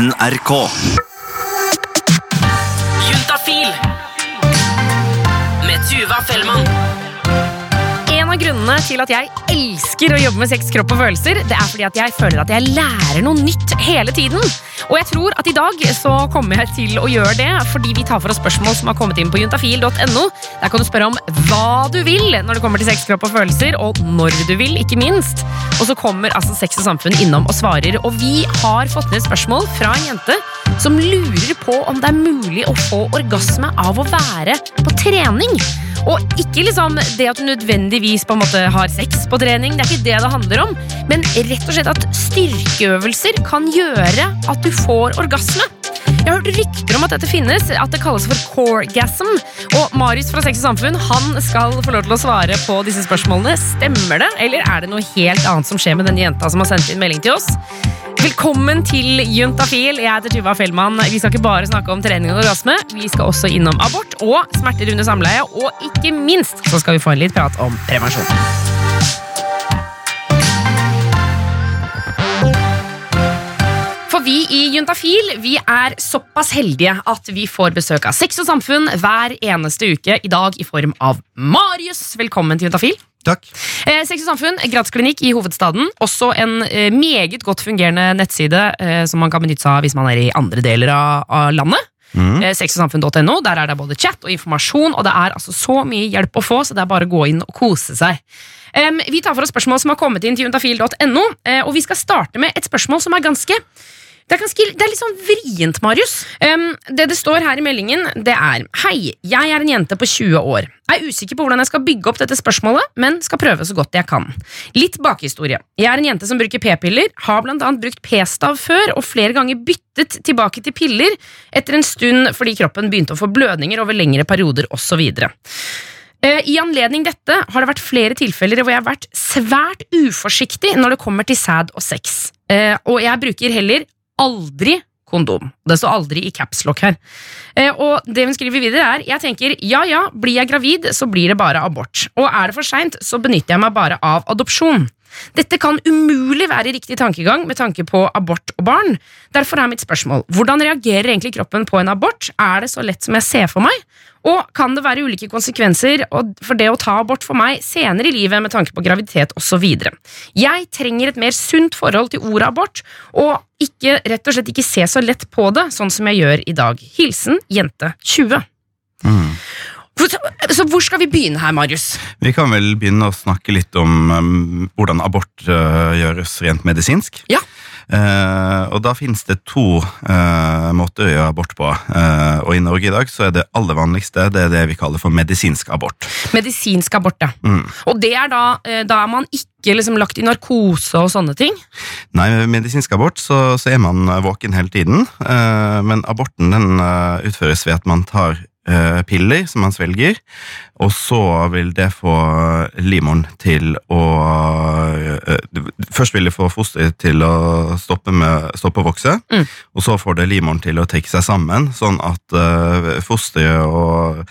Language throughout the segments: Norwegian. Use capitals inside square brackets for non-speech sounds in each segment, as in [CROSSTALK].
NRK. Juntafil med Tuva Fellmann. Av grunnene til at jeg elsker å jobbe med sex, kropp og følelser, det er fordi at jeg føler at jeg lærer noe nytt hele tiden. Og jeg tror at i dag så kommer jeg til å gjøre det, fordi vi tar for oss spørsmål som har kommet inn på juntafil.no. Der kan du spørre om hva du vil når det kommer til sex, kropp og følelser, og når du vil, ikke minst. Og så kommer altså Sex og Samfunn innom og svarer, og vi har fått ned spørsmål fra en jente som lurer på om det er mulig å få orgasme av å være på trening. Og ikke liksom det at du nødvendigvis på en måte har sex på trening, det er ikke det det handler om, men rett og slett at styrkeøvelser kan gjøre at du får orgasme. Jeg har hørt rykter om at dette finnes, at det kalles for coregasm. Og Marius fra Sex og Samfunn han skal få lov til å svare på disse spørsmålene. Stemmer det, eller er det noe helt annet som skjer med denne jenta som har sendt inn melding til oss? Velkommen til Juntafil. Jeg heter Tuva Fellmann. Vi skal ikke bare snakke om trening og orgasme. Vi skal også innom abort og smerter under samleie. Og ikke minst så skal vi få en litt prat om prevensjon. Vi i Juntafil vi er såpass heldige at vi får besøk av Sex og Samfunn hver eneste uke. I dag i form av Marius. Velkommen til Juntafil. Takk. Eh, Sex og Samfunn, gratisklinikk i hovedstaden. Også en eh, meget godt fungerende nettside eh, som man kan benytte seg av hvis man er i andre deler av, av landet. Mm. Eh, Sexogsamfunn.no. Der er det både chat og informasjon, og det er altså så mye hjelp å få, så det er bare å gå inn og kose seg. Um, vi tar for oss spørsmål som har kommet inn til juntafil.no, eh, og vi skal starte med et spørsmål som er ganske det er, ganske, det er litt sånn vrient, Marius. Um, det det står her i meldingen, det er Hei, jeg er en jente på 20 år. Jeg er usikker på hvordan jeg skal bygge opp dette spørsmålet, men skal prøve så godt jeg kan. Litt bakhistorie. Jeg er en jente som bruker p-piller, har blant annet brukt p-stav før, og flere ganger byttet tilbake til piller etter en stund fordi kroppen begynte å få blødninger over lengre perioder osv. Eh, I anledning dette har det vært flere tilfeller hvor jeg har vært svært uforsiktig når det kommer til sæd og sex. Eh, Og jeg bruker heller aldri kondom. Det står aldri i capslock her. Eh, Og det hun skriver videre er Jeg tenker ja ja, blir jeg gravid, så blir det bare abort. Og er det for seint, så benytter jeg meg bare av adopsjon. Dette kan umulig være riktig tankegang med tanke på abort og barn. Derfor er mitt spørsmål hvordan reagerer egentlig kroppen på en abort? Er det så lett som jeg ser for meg? Og kan det være ulike konsekvenser for det å ta abort for meg senere i livet med tanke på graviditet osv.? Jeg trenger et mer sunt forhold til ordet abort, og ikke, rett og slett ikke se så lett på det, sånn som jeg gjør i dag. Hilsen jente 20. Mm. Så hvor skal vi begynne her, Marius? Vi kan vel begynne å snakke litt om um, hvordan abort uh, gjøres rent medisinsk. Ja. Uh, og da finnes det to uh, måter å gjøre abort på. Eh, og i Norge i dag så er det aller vanligste det er det vi kaller for medisinsk abort. Medisinsk abort, ja. Mm. Og det er da, da er man ikke liksom lagt i narkose og sånne ting? Nei, med medisinsk abort så, så er man våken hele tiden, men aborten den utføres ved at man tar piller som man svelger, og så vil det få livmoren til å eh, Først vil det få fosteret til å stoppe, med, stoppe å vokse, Mm. og så får det livmoren til å trekke seg sammen, sånn at eh, fosteret og,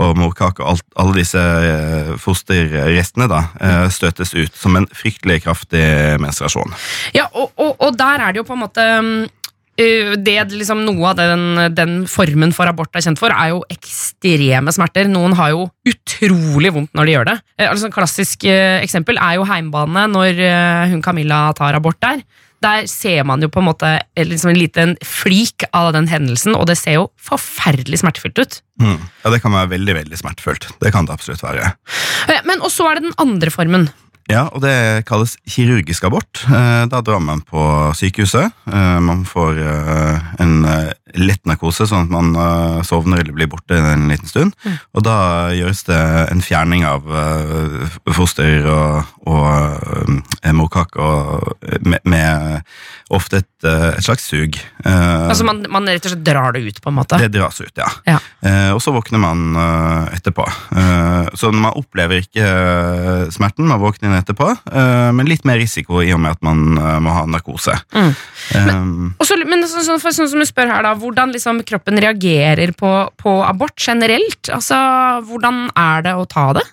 og morkake og alt, alle disse eh, fosterrestene da, eh, støtes ut som en fryktelig kraftig menstruasjon. Ja, og, og, og der er det jo på en måte mm, det liksom Noe av den, den formen for abort er kjent for, er jo ekstreme smerter. Noen har jo utrolig vondt når de gjør det. Eh, altså Et klassisk eh, eksempel er jo heimbane når eh, hun Camilla tar abort der. Der ser man jo på en måte eh, liksom en liten flik av den hendelsen, og det ser jo forferdelig smertefullt ut. Mm. Ja, Det kan være veldig veldig smertefullt. Det kan det absolutt være. Eh, Men og så er det den andre formen. Ja, og Det kalles kirurgisk abort. Eh, Da drar man på sykehuset. Eh, Man får eh, en lett narkose, sånn at man sovner eller blir borte en liten stund. Og Da gjøres det en fjerning av foster og, og morkake med, med ofte et, et slags sug. Altså man, man rett og slett drar det ut, på en måte. Det dras ut, ja. Ja. Og så våkner man etterpå. Så man opplever ikke smerten, man våkner inn etterpå, eh, men litt mer risiko i og med at man eh, må ha narkose. Mm. men, um, også, men så, så, for, sånn som du spør her da, Hvordan liksom kroppen reagerer på, på abort generelt? Altså, Hvordan er det å ta det?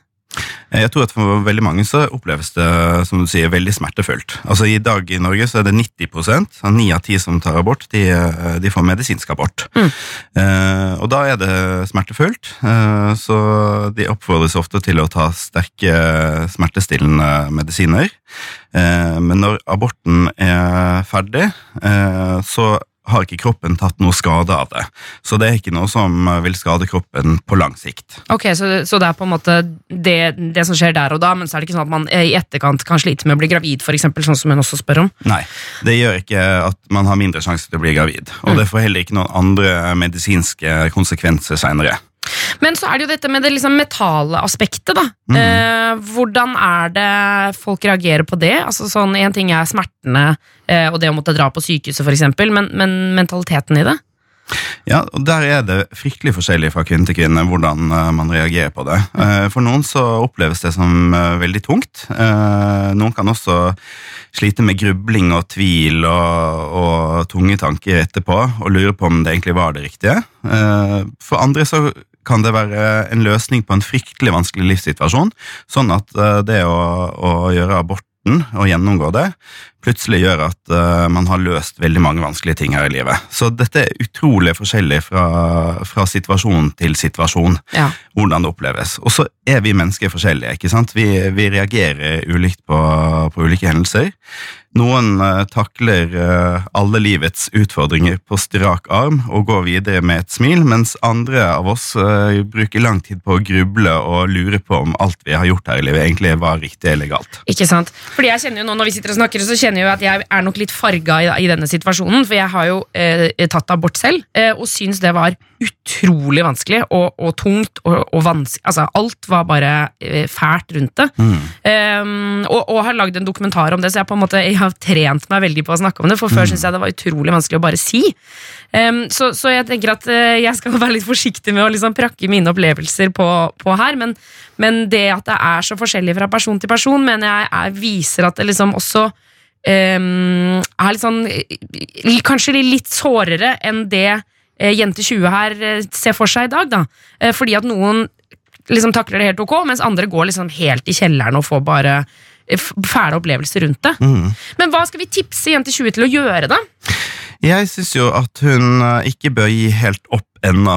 Eh, Jeg tror at For veldig mange så oppleves det som du sier, veldig smertefullt. Altså I dag i Norge så er det 90 av 9 av 10 som tar abort, de, eh, de får medisinsk abort. Eh, og da er det smertefullt, eh, så de oppfordres ofte til å ta sterke smertestillende medisiner. Eh, men når aborten er ferdig, eh, så har ikke kroppen tatt noe skade av det. Så det er ikke noe som vil skade kroppen på lang sikt. Ok, så, så det er på en måte det, det som skjer der og da, men så er det ikke sånn at man eh, i etterkant kan slite med å bli gravid, eksempel, sånn som hun også spør om? Nei, det gjør ikke at man har mindre sjanse til å bli gravid. Og det får heller ikke noen andre medisinske konsekvenser seinere. Men så er det jo dette med det liksom metale aspektet, da. Eh, hvordan er det folk reagerer på det? Altså sånn, En ting er smertene eh, og det å måtte dra på sykehuset, eksempel, men, men mentaliteten i det? Ja, og Der er det fryktelig forskjellig fra kvinne til kvinne hvordan eh, man reagerer på det. Eh, For noen så oppleves det som eh, veldig tungt. Noen kan også slite med grubling og tvil og, og tunge tanker etterpå og lure på om det egentlig var det riktige. For andre så kan det være en løsning på en fryktelig vanskelig livssituasjon, sånn at eh, det å, å gjøre aborten og gjennomgå det, plutselig gjør at uh, man har løst veldig mange vanskelige ting her i livet. Så dette er utrolig forskjellig fra, fra situasjon til situasjon, Ja. hvordan det oppleves. Og så er vi mennesker forskjellige, ikke sant? Vi, vi reagerer ulikt på, på ulike hendelser. Noen uh, takler uh, alle livets utfordringer på strak arm og går videre med et smil, mens andre av oss bruker lang tid på å gruble og lure på om alt vi har gjort her i livet, egentlig var riktig eller galt. Ikke sant? Fordi jeg kjenner jo nå Når vi sitter og snakker, så kjenner jeg jo at jeg er nok litt farga i, i denne situasjonen. For jeg har jo eh, tatt abort selv, eh, og syns det var utrolig vanskelig og, og tungt. og, og vanskelig Altså, alt var bare eh, fælt rundt det. Um, og, og har lagd en dokumentar om det, så jeg på en måte jeg har trent meg veldig på å snakke om det. For før synes jeg det var utrolig vanskelig å bare si. Um, så, så jeg tenker at eh, jeg skal [LAUGHS] være litt forsiktig med å liksom prakke mine opplevelser på, på her. Men, men det at det er så forskjellig fra person til person, mener jeg er, viser at det liksom også um, er litt sånn Kanskje litt sårere enn det eh, jente 20 her eh, ser for seg i dag. da Eh, Fordi at noen liksom takler det helt ok, mens andre går liksom helt i kjelleren og får bare fæle opplevelser rundt det. Men hva skal vi tipse jente 20 til å gjøre, da? Jeg syns jo at hun eh, ikke bør gi helt opp ennå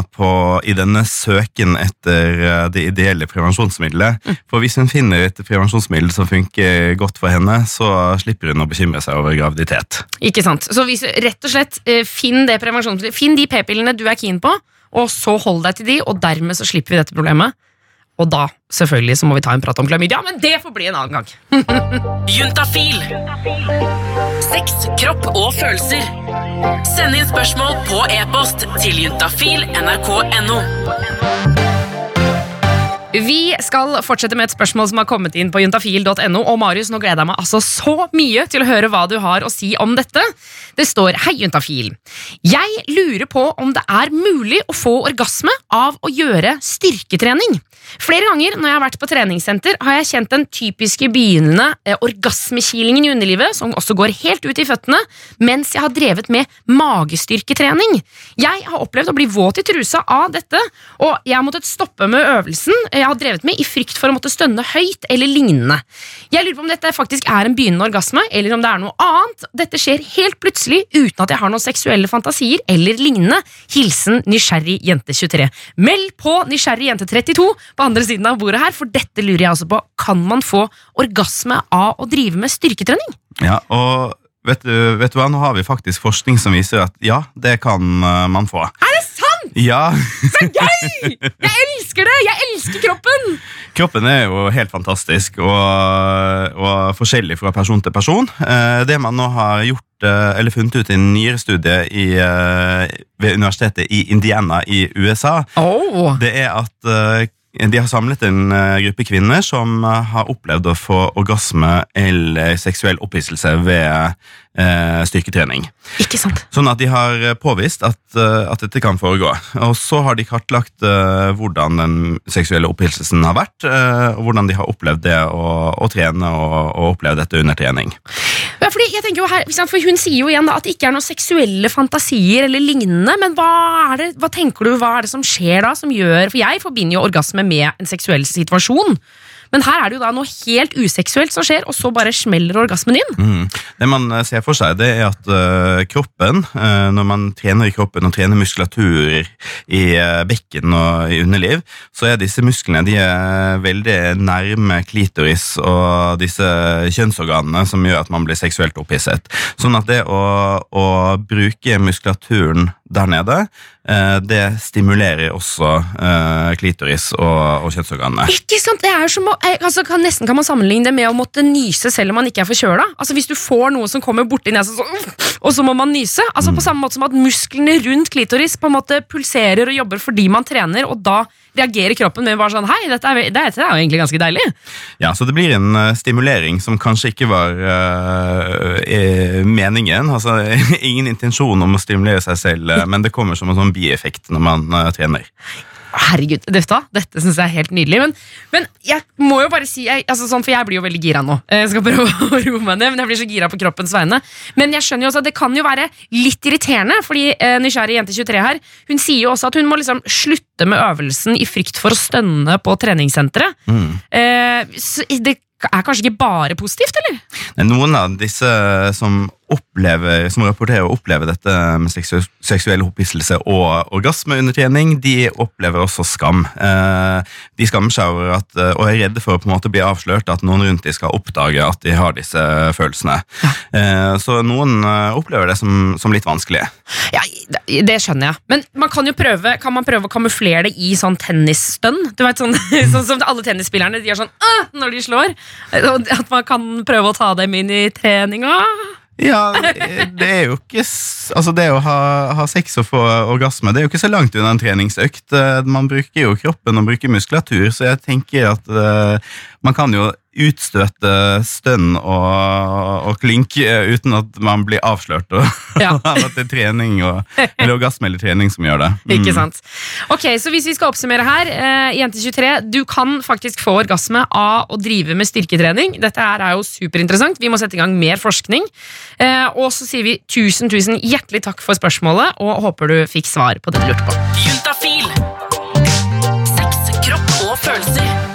i denne søken etter eh, det ideelle prevensjonsmiddelet. For hvis hun finner et prevensjonsmiddel som funker godt for henne, så slipper hun å bekymre seg over graviditet. Ikke sant? Så hvis, rett og slett, eh, finn det prevensjonsmiddelet. Finn de p-pillene du er keen på, og så hold deg til de, og dermed så slipper vi dette problemet. Og da selvfølgelig så må vi ta en prat om klamydia, men det får bli en annen gang. [LAUGHS] Juntafil. Sex, kropp og følelser. Send inn spørsmål på e-post til juntafil nrk.no. Vi skal fortsette med et spørsmål som har kommet inn på juntafil.no. Og Marius, nå gleder jeg meg altså så mye til å høre hva du har å si om dette. Det står Hei, Juntafil. Jeg lurer på om det er mulig å få orgasme av å gjøre styrketrening. Flere ganger når jeg har vært på treningssenter, har jeg kjent den typiske begynnende eh, orgasmekilingen i underlivet, som også går helt ut i føttene, mens jeg har drevet med magestyrketrening. Jeg har opplevd å bli våt i trusa av dette, og jeg har måttet stoppe med øvelsen jeg har drevet med i frykt for å måtte stønne høyt eller lignende. Jeg lurer på om dette faktisk er en begynnende orgasme, eller om det er noe annet. Dette skjer helt plutselig uten at jeg har noen seksuelle fantasier eller lignende. Hilsen nysgjerrig jente 23. Meld på nysgjerrig jente 32 på andre siden av bordet her, for dette lurer jeg også på. Kan man få orgasme av å drive med styrketrening? Ja, og vet du, vet du hva, nå har vi faktisk forskning som viser at ja, det kan eh, man få. Er det sant?! Ja, Så gøy! Jeg elsker det! Jeg elsker kroppen! kroppen er jo helt fantastisk og, og forskjellig fra person til person. Eh, Det man nå har gjort, eh, eller funnet ut i en nyere studie i, eh, ved universitetet i Indiana i USA, Oh. det er at de har samlet en gruppe kvinner som har opplevd å få orgasme eller seksuell opphisselse ved styrketrening. Ikke sant? Sånn at de har eh, påvist at, eh, at dette kan foregå. Og så har de kartlagt eh, hvordan den seksuelle opphilselsen har vært, eh, og hvordan de har opplevd det å, å trene og, og oppleve dette under trening. Ja, fordi jeg tenker jo her, for Hun sier jo igjen da at det ikke er noen seksuelle fantasier eller lignende, men hva, er det, hva tenker du, hva er det som skjer da som gjør For jeg forbinder jo orgasme med en seksuell situasjon. Men her er det jo da noe helt useksuelt som skjer, og så bare smeller orgasmen inn. Mm. Det man eh, ser for seg, det er at uh, kroppen, uh, når man trener i kroppen og trener muskulatur i uh, bekken og i underliv, så er disse musklene de er veldig nærme klitoris og disse kjønnsorganene som gjør at man blir seksuelt opphisset. Sånn at det å, å bruke muskulaturen der nede, det stimulerer også eh, klitoris og, og kjønnsorganene. Ikke sant? Det er som å, eh, altså, kan, Nesten kan man sammenligne det med å måtte nyse selv om man ikke er forkjøla. Altså, hvis du får noe som kommer borti nesa, så, og så må man nyse. Altså, På samme måte som at musklene rundt klitoris på en måte pulserer og jobber fordi man trener, og da reagerer kroppen med bare sånn Hei, dette er, dette er jo egentlig ganske deilig. Ja, så det blir en uh, stimulering som kanskje ikke var uh, meningen. Altså, [LAUGHS] ingen intensjon om å stimulere seg selv, men det kommer som en sånn bieffekt når man trener. Herregud, dette, dette syns jeg er helt nydelig. Men, men, jeg må jo bare si jeg, altså sånn, For jeg blir jo veldig gira nå. Jeg skal prøve [LAUGHS] å roe meg ned, men jeg blir så gira på kroppens vegne. Men jeg skjønner jo også at det kan jo være litt irriterende, fordi eh, nysgjerrig jente 23 her Hun sier jo også at hun må liksom slutte med øvelsen i frykt for å stønne på treningssenteret. Mm. Eh, det er kanskje ikke bare positivt, eller? Noen av disse som opplever, som rapporterer og opplever dette med seksuell opphisselse og orgasme under trening, de opplever også skam. Eh, de skammer seg over at, eh, og er redde for å på en måte bli avslørt, at noen rundt dem skal oppdage at de har disse følelsene. Eh, så noen opplever det som, som litt vanskelig. Ja, Det skjønner jeg. Men man kan jo prøve kan man prøve å kamuflere det i sånn tennisstønn? Du vet, sånn, [LAUGHS] sånn som alle tennisspillerne de gjør sånn når de slår. At man kan prøve å ta dem inn i treninga. Ja, det er jo ikke Altså, det å ha, ha, sex og få orgasme, det er jo ikke så langt unna en treningsøkt. Eh, man bruker jo kroppen og bruker muskulatur, så jeg tenker at uh, man kan jo utstøte stønn og, og klink eh, uten at man blir avslørt. Og [LAUGHS] ja. at det er trening og, eller orgasme eller trening som gjør det. [LAUGHS] Mm. Ikke sant. Ok, så Hvis vi skal oppsummere her, uh, jente 23, du kan faktisk få orgasme av å drive med styrketrening. Dette her er jo superinteressant. Vi må sette i gang mer forskning. Uh, og så sier vi tusen, tusen hjertelig takk for spørsmålet, og håper du fikk svar på det du lurte på. Juntafil. Sex, kropp og følelser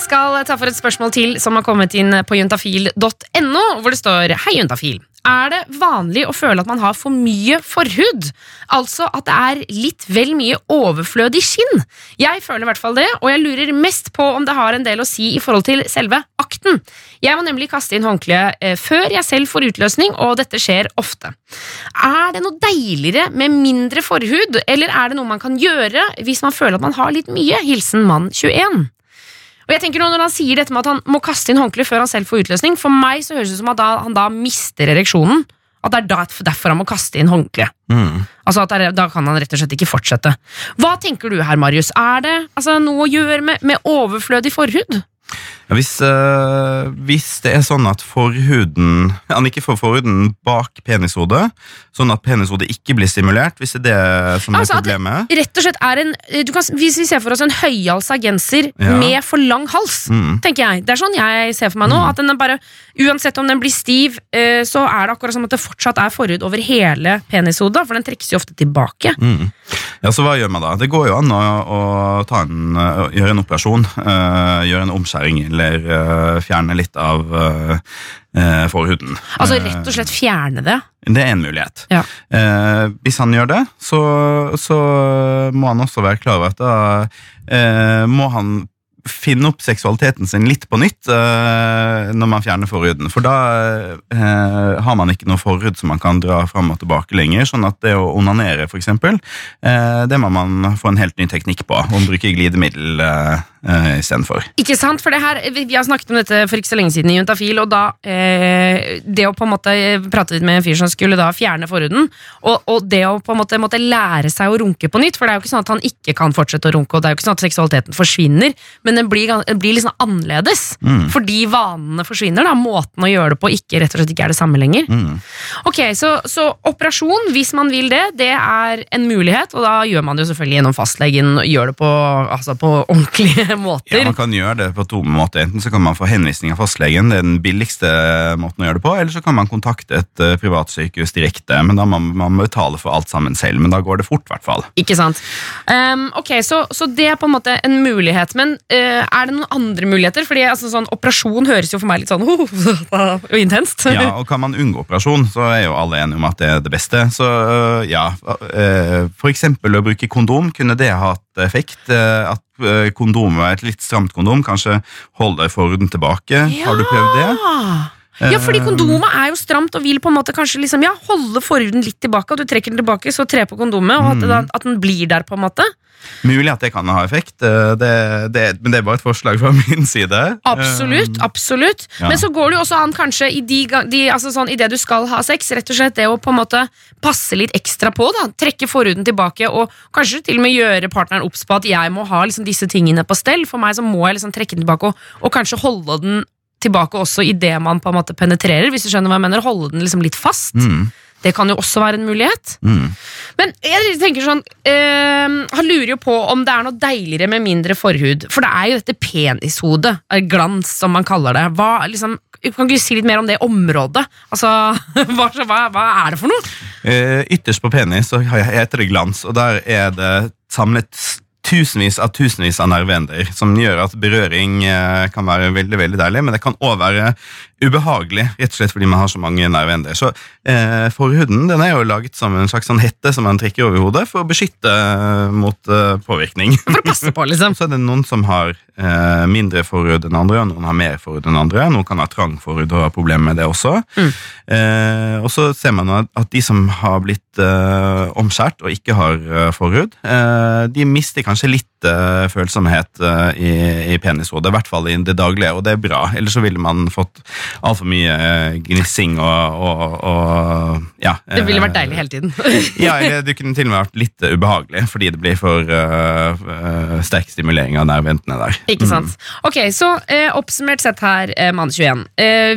skal ta for et spørsmål til som har kommet inn på juntafil.no, hvor det står Hei, juntafil. Er det vanlig å føle at man har for mye forhud? Altså at det er litt vel mye overflødig skinn? Jeg føler i hvert fall det, og jeg lurer mest på om det har en del å si i forhold til selve akten. Jeg må nemlig kaste inn håndkleet eh, før jeg selv får utløsning, og dette skjer ofte. Er det noe deiligere med mindre forhud, eller er det noe man kan gjøre hvis man føler at man har litt mye? Hilsen mann 21. Og jeg tenker nå Når han sier dette med at han må kaste inn håndkle før han selv får utløsning, for meg så høres det ut som at da, han da mister ereksjonen. At det er derfor han må kaste inn håndkle. Mm. Altså at er, Da kan han rett og slett ikke fortsette. Hva tenker du her, Marius? Er det altså, noe å gjøre med, med overflødig forhud? Ja, hvis, øh, hvis, det er sånn at forhuden Han ikke får forhuden bak penishodet, sånn at penishodet ikke blir stimulert, hvis det er det som altså, er problemet Rett og slett er en kan, Hvis vi ser for oss en høyhalsa genser ja. med for lang hals, mm. tenker jeg. Det er sånn jeg ser for meg nå. Mm. At den er bare, Uansett om den blir stiv, øh, så er det akkurat som at det fortsatt er forhud over hele penishodet, for den trekkes jo ofte tilbake. Mm. Ja, Så hva gjør man da? Det går jo an å, å en, gjøre en operasjon. Øh, gjøre en omskjæring eller fjerne litt av forhuden. Altså rett og slett fjerne det? Det er en mulighet. Ja. hvis han gjør det, så, så, må han også være klar over at da må han finne opp seksualiteten sin litt på nytt uh, når man fjerner forhuden. For da uh, har man ikke noe forhud som man kan dra fram og tilbake lenger. Sånn at det å onanere, eksempel, uh, det må man få en helt ny teknikk på. Om bruke glidemiddel uh, istedenfor. Ikke sant, for det her, Vi har snakket om dette for ikke så lenge siden i Juntafil, og da Det å på en måte prate litt med en fyr som skulle da fjerne forhuden, og, og det å på en måte måtte lære seg å runke på nytt, for det er jo ikke sånn at han ikke kan fortsette å runke, og det er jo ikke sånn at seksualiteten forsvinner. men den blir, den blir liksom annerledes. Mm. Fordi vanene forsvinner. da, Måten å gjøre det på ikke rett og slett ikke er det samme lenger. Mm. Ok, så, så, operasjon, hvis man vil det, det er en mulighet, og da gjør man det jo selvfølgelig gjennom fastlegen. Gjør det på, altså på ordentlige måter. Ja, Man kan gjøre det på to måter. Enten så kan man få henvisning av fastlegen, det er den billigste måten å gjøre det på, eller så kan man kontakte et uh, privatsykehus direkte, men da må man betale for alt sammen selv. Men da går det fort, i hvert fall. Ikke sant. Um, ok, så, så, det er på en måte en mulighet, men uh, er det noen andre muligheter? Fordi altså, sånn, Operasjon høres jo for meg litt sånn [LAUGHS] uh, intenst. ja, og kan man unngå operasjon, så er jo alle enige om at det er det beste. Så uh, ja, for eksempel å bruke kondom, kunne det hatt effekt? at kondomet, et litt stramt kondom, kanskje holder forhuden tilbake? Ja. Har du prøvd det? Ja, fordi kondomet er jo stramt og vil på en måte kanskje liksom, ja, holde forhuden litt tilbake. Og du trekker den tilbake, så tre på kondomet, og at, mm. at, den blir der. på en måte Mulig at det kan ha effekt, det, det, men det er bare et forslag fra [LAUGHS] min side. Absolutt. Um, absolutt ja. Men så går det jo også an kanskje i, de, de, altså sånn, i det du skal ha sex, rett og slett det å på en måte passe litt ekstra på. da Trekke forhuden tilbake, og kanskje til og med gjøre partneren obs på at jeg må ha liksom, disse tingene på stell. For meg så må jeg liksom trekke den tilbake, og, og kanskje holde den tilbake også i det man på en måte penetrerer, hvis du skjønner hva jeg mener. Holde den liksom litt fast. Mm. Det kan jo også være en mulighet. Mm. Men jeg tenker sånn øh, Han lurer jo på om det er noe deiligere med mindre forhud. For det er jo dette penishodet, glans som man kaller det. Hva, liksom, kan du si litt mer om det området? Altså, [LAUGHS] hva, hva er det for noe? Eh, ytterst på penis så heter det glans, og der er det samlet tusenvis av tusenvis av nerveender, som gjør at berøring eh, kan være veldig veldig deilig, men det kan òg være ubehagelig, rett og slett fordi man har så mange nerveender. Så eh, Forhuden den er jo laget som en slags sånn hette som man trekker over hodet for å beskytte eh, mot eh, påvirkning. For å passe på, liksom. [LAUGHS] så er det noen som har eh, mindre forhud enn andre, og noen har mer forhud enn andre. Noen kan ha trang forhud og ha problemer med det også. Mm. Eh, og så ser man at de som har blitt omskjært og ikke har forhud, de mister kanskje litt følsomhet i, i penishodet, i hvert fall i det daglige, og det er bra. Ellers så ville man fått altfor mye uh, gnissing og, og, og, ja. Det ville vært deilig hele tiden. [LAUGHS] ja, det kunne til og med vært litt ubehagelig, fordi det blir for uh, sterk stimulering av nerveendene der. Ikke sant. Mm. Ok, så oppsummert sett her, mann 21.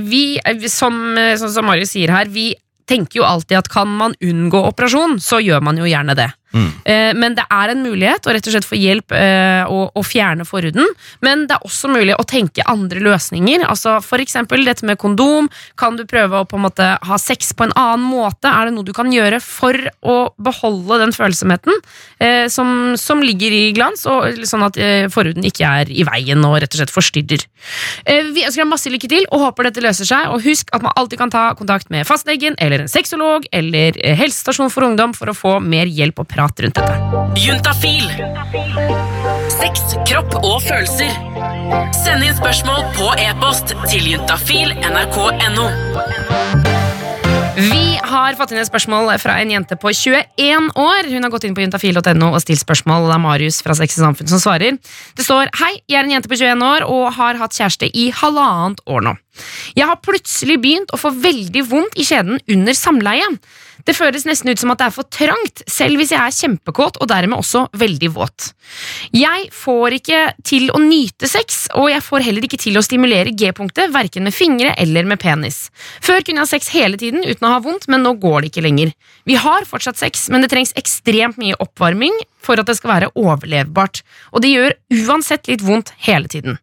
vi, som, som Marius sier her, vi tenker jo alltid at kan man unngå operasjon, så gjør man jo gjerne det. Mm. Eh, men det er en mulighet å rett og slett få hjelp eh, å, fjerne forhuden. Men det er også mulig å tenke andre løsninger. Altså eksempel dette med kondom. Kan du prøve å på en måte ha sex på en annen måte? Er det noe du kan gjøre for å beholde den følsomheten eh, som, som, ligger i glans, og sånn at eh, forhuden ikke er i veien og rett og slett forstyrrer? Vi ønsker deg masse lykke til og håper dette løser seg. Og husk at man alltid kan ta kontakt med fastlegen eller en sexolog eller helsestasjon for ungdom for å få mer hjelp og prat prat rundt dette. Juntafil. Sex, kropp og følelser. Send inn spørsmål på e-post til juntafil.nrk.no. Vi har fått inn et spørsmål fra en jente på 21 år. Hun har gått inn på juntafil.no og stilt spørsmål. Det er Marius fra Sex og Samfunn som svarer. Det står Hei, jeg er en jente på 21 år og har hatt kjæreste i halvannet år nå. Jeg har plutselig begynt å få veldig vondt i skjeden under samleie. Det føles nesten ut som at det er for trangt, selv hvis jeg er kjempekåt og dermed også veldig våt. Jeg får ikke til å nyte sex, og jeg får heller ikke til å stimulere G-punktet, verken med fingre eller med penis. Før kunne jeg ha sex hele tiden uten å ha vondt, men nå går det ikke lenger. Vi har fortsatt sex, men det trengs ekstremt mye oppvarming for at det skal være overlevbart, og det gjør uansett litt vondt hele tiden.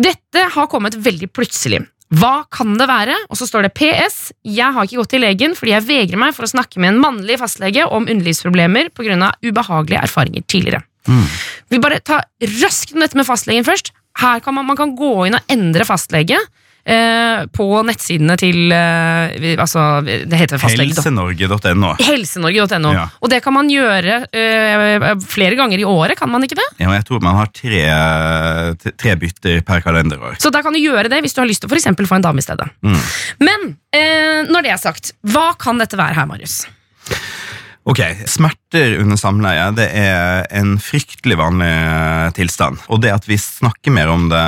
Dette har kommet veldig plutselig. Hva kan det være? Og så står det PS. Jeg har ikke gått til legen fordi jeg vegrer meg for å snakke med en mannlig fastlege om underlivsproblemer pga. ubehagelige erfaringer tidligere. Mm. Vi bare tar raskt dette med fastlegen først. Her kan man, man kan gå inn og endre fastlege. Eh, på nettsidene til eh, altså, Det heter fastlege. Helsenorge.no. Helsenorge.no. Ja. Og det kan man gjøre eh, flere ganger i året, kan man ikke det? Ja, jeg tror man har tre, tre bytter per kalenderår. Så da kan du gjøre det hvis du har lyst til å for få en dame i stedet. Mm. Men eh, når det er sagt, hva kan dette være her, Marius? Ok, Smerter under samleie det er en fryktelig vanlig eh, tilstand. Og det at vi snakker mer om det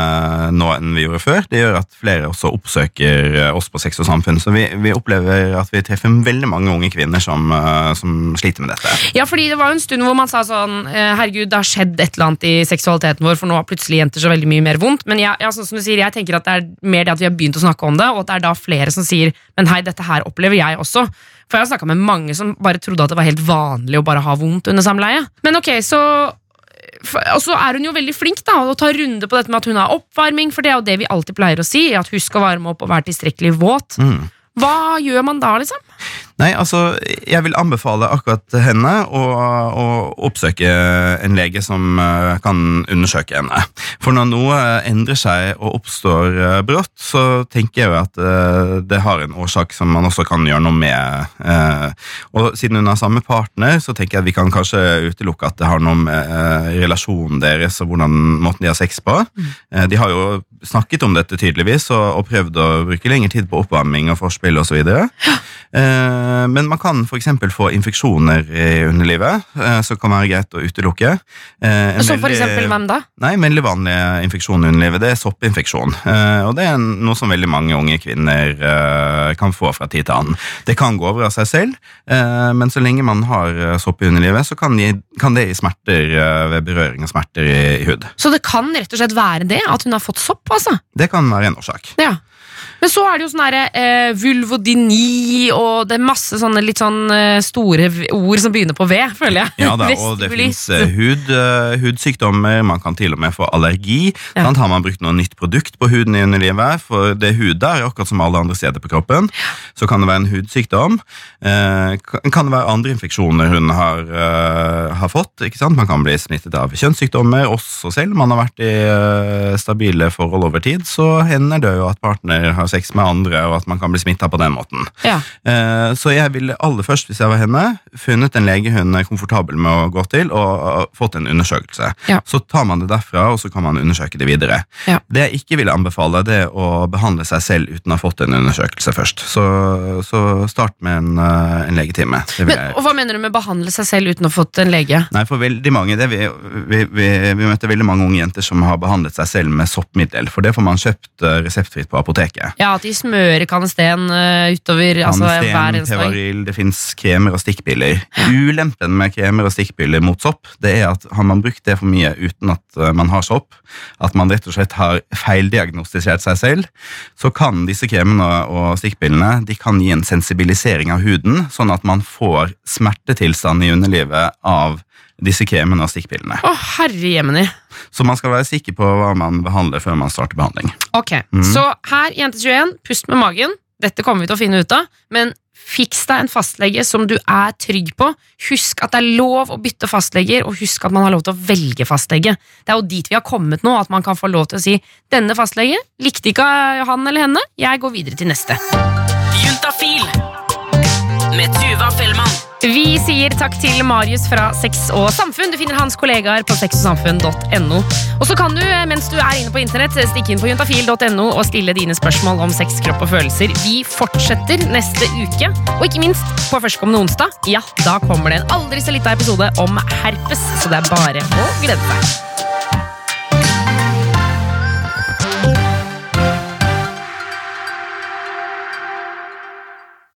nå enn vi gjorde før, det gjør at flere også oppsøker eh, oss på Sex og Samfunn. Så vi, vi opplever at vi treffer veldig mange unge kvinner som, eh, som, sliter med dette. Ja, fordi det var jo en stund hvor man sa sånn Herregud, det har skjedd et eller annet i seksualiteten vår, for nå har plutselig jenter så veldig mye mer vondt. Men jeg, ja, sånn som du sier, jeg tenker at det er mer det at vi har begynt å snakke om det, og at det er da flere som sier Men hei, dette her opplever jeg også. For jeg har snakka med mange som bare trodde at det var helt vanlig å bare ha vondt under samleie. Men ok, så og så er hun jo veldig flink da, og tar runde på dette med at hun har oppvarming, for det er jo det vi alltid pleier å si, at husk å varme opp og være tilstrekkelig våt. Mm. Hva gjør man da, liksom? Nei, altså, jeg vil anbefale akkurat henne å, å oppsøke en lege som eh, kan undersøke henne. For når noe endrer seg og oppstår eh, brått, så tenker jeg jo at eh, det har en årsak som man også kan gjøre noe med. eh, Og siden hun har samme partner, så tenker jeg at vi kan kanskje utelukke at det har noe med eh, relasjonen deres og hvordan måten de har sex på. Eh, De har jo snakket om dette tydeligvis og, og prøvd å bruke lengre tid på oppvarming og forspill osv. Eh, men man kan f.eks. få infeksjoner i underlivet, eh, som kan være greit å utelukke. Eh, Så for eksempel hvem da? Nei, en veldig vanlig infeksjon i underlivet, det er soppinfeksjon. Eh, og det er noe som veldig mange unge kvinner eh, kan få fra tid til annen. Det kan gå over av seg selv, eh, men så lenge man har sopp i underlivet, så kan, de, kan det gi smerter ved berøring og smerter i, i hud. Så det kan rett og slett være det, at hun har fått sopp, altså? Det kan være en årsak. Ja. Men så er det jo sånn herre eh, vulvodyni, og det er masse sånne litt sånn eh, store ord som begynner på V, føler jeg. Ja da, og det fins fins hud, eh, hudsykdommer, man kan til og med få allergi. Ja. Sant? Har man brukt noe nytt produkt på huden i underlivet, for det er hud der, akkurat som alle andre steder på kroppen, så kan det være en hudsykdom. Eh, kan det være andre infeksjoner hun har, eh, har fått. ikke sant? Man kan bli smittet av kjønnssykdommer, også selv man har vært i eh, stabile forhold over tid, så hender det jo at partner har sex med andre, og at man kan bli smitta på den måten. Ja. Eh, Så jeg ville aller først, hvis jeg var henne, funnet en lege hun er komfortabel med å gå til, og fått en undersøkelse. Ja. Så tar man det derfra, og så kan man undersøke det videre. Ja. Det jeg ikke ville anbefale, det er å behandle seg selv uten å ha fått en undersøkelse først. Så, så start med en, uh, en legetime. Men, og hva mener du med behandle seg selv uten å ha fått en lege? Nei, for veldig mange, det vi, vi, vi, vi møter veldig mange unge jenter som har behandlet seg selv med soppmiddel, for det får man kjøpt uh, reseptfritt på apoteket. Ja, at de smører kanesten uh, utover altså, hver Canesten, eneste dag. Det fins kremer og stikkbiller. Ulempen med kremer og stikkbiller mot sopp, det er at har man brukt det for mye uten at uh, man har sopp, at man rett og slett har feildiagnostisert seg selv, så kan disse kremene og stikkbillene de kan gi en sensibilisering av huden, sånn at man får smertetilstand i underlivet av disse kremene og stikkpillene. Å, herre jemini. Så man skal være sikker på hva man behandler før man starter behandling. Ok, så her, Jente21, pust med magen. Dette kommer vi til å finne ut av, men fiks deg en fastlege som du er trygg på. Husk at det er lov å bytte fastleger, og husk at man har lov til å velge fastlege. Det er jo dit vi har kommet nå, at man kan få lov til å si 'denne fastlege likte ikke han eller henne, jeg går videre til neste'. Juntafil med Tuva Fellmann. Vi sier takk til Marius fra Sex og Samfunn. Du finner hans kollegaer på sexogsamfunn.no. Og så kan du, eh, mens du er inne på internett, stikke inn på juntafil.no og stille dine spørsmål om sex, kropp og følelser. Vi fortsetter neste uke. Og ikke minst, på førstkommende onsdag, ja, da kommer det en aldri så lita episode om herpes. Så det er bare å glede seg.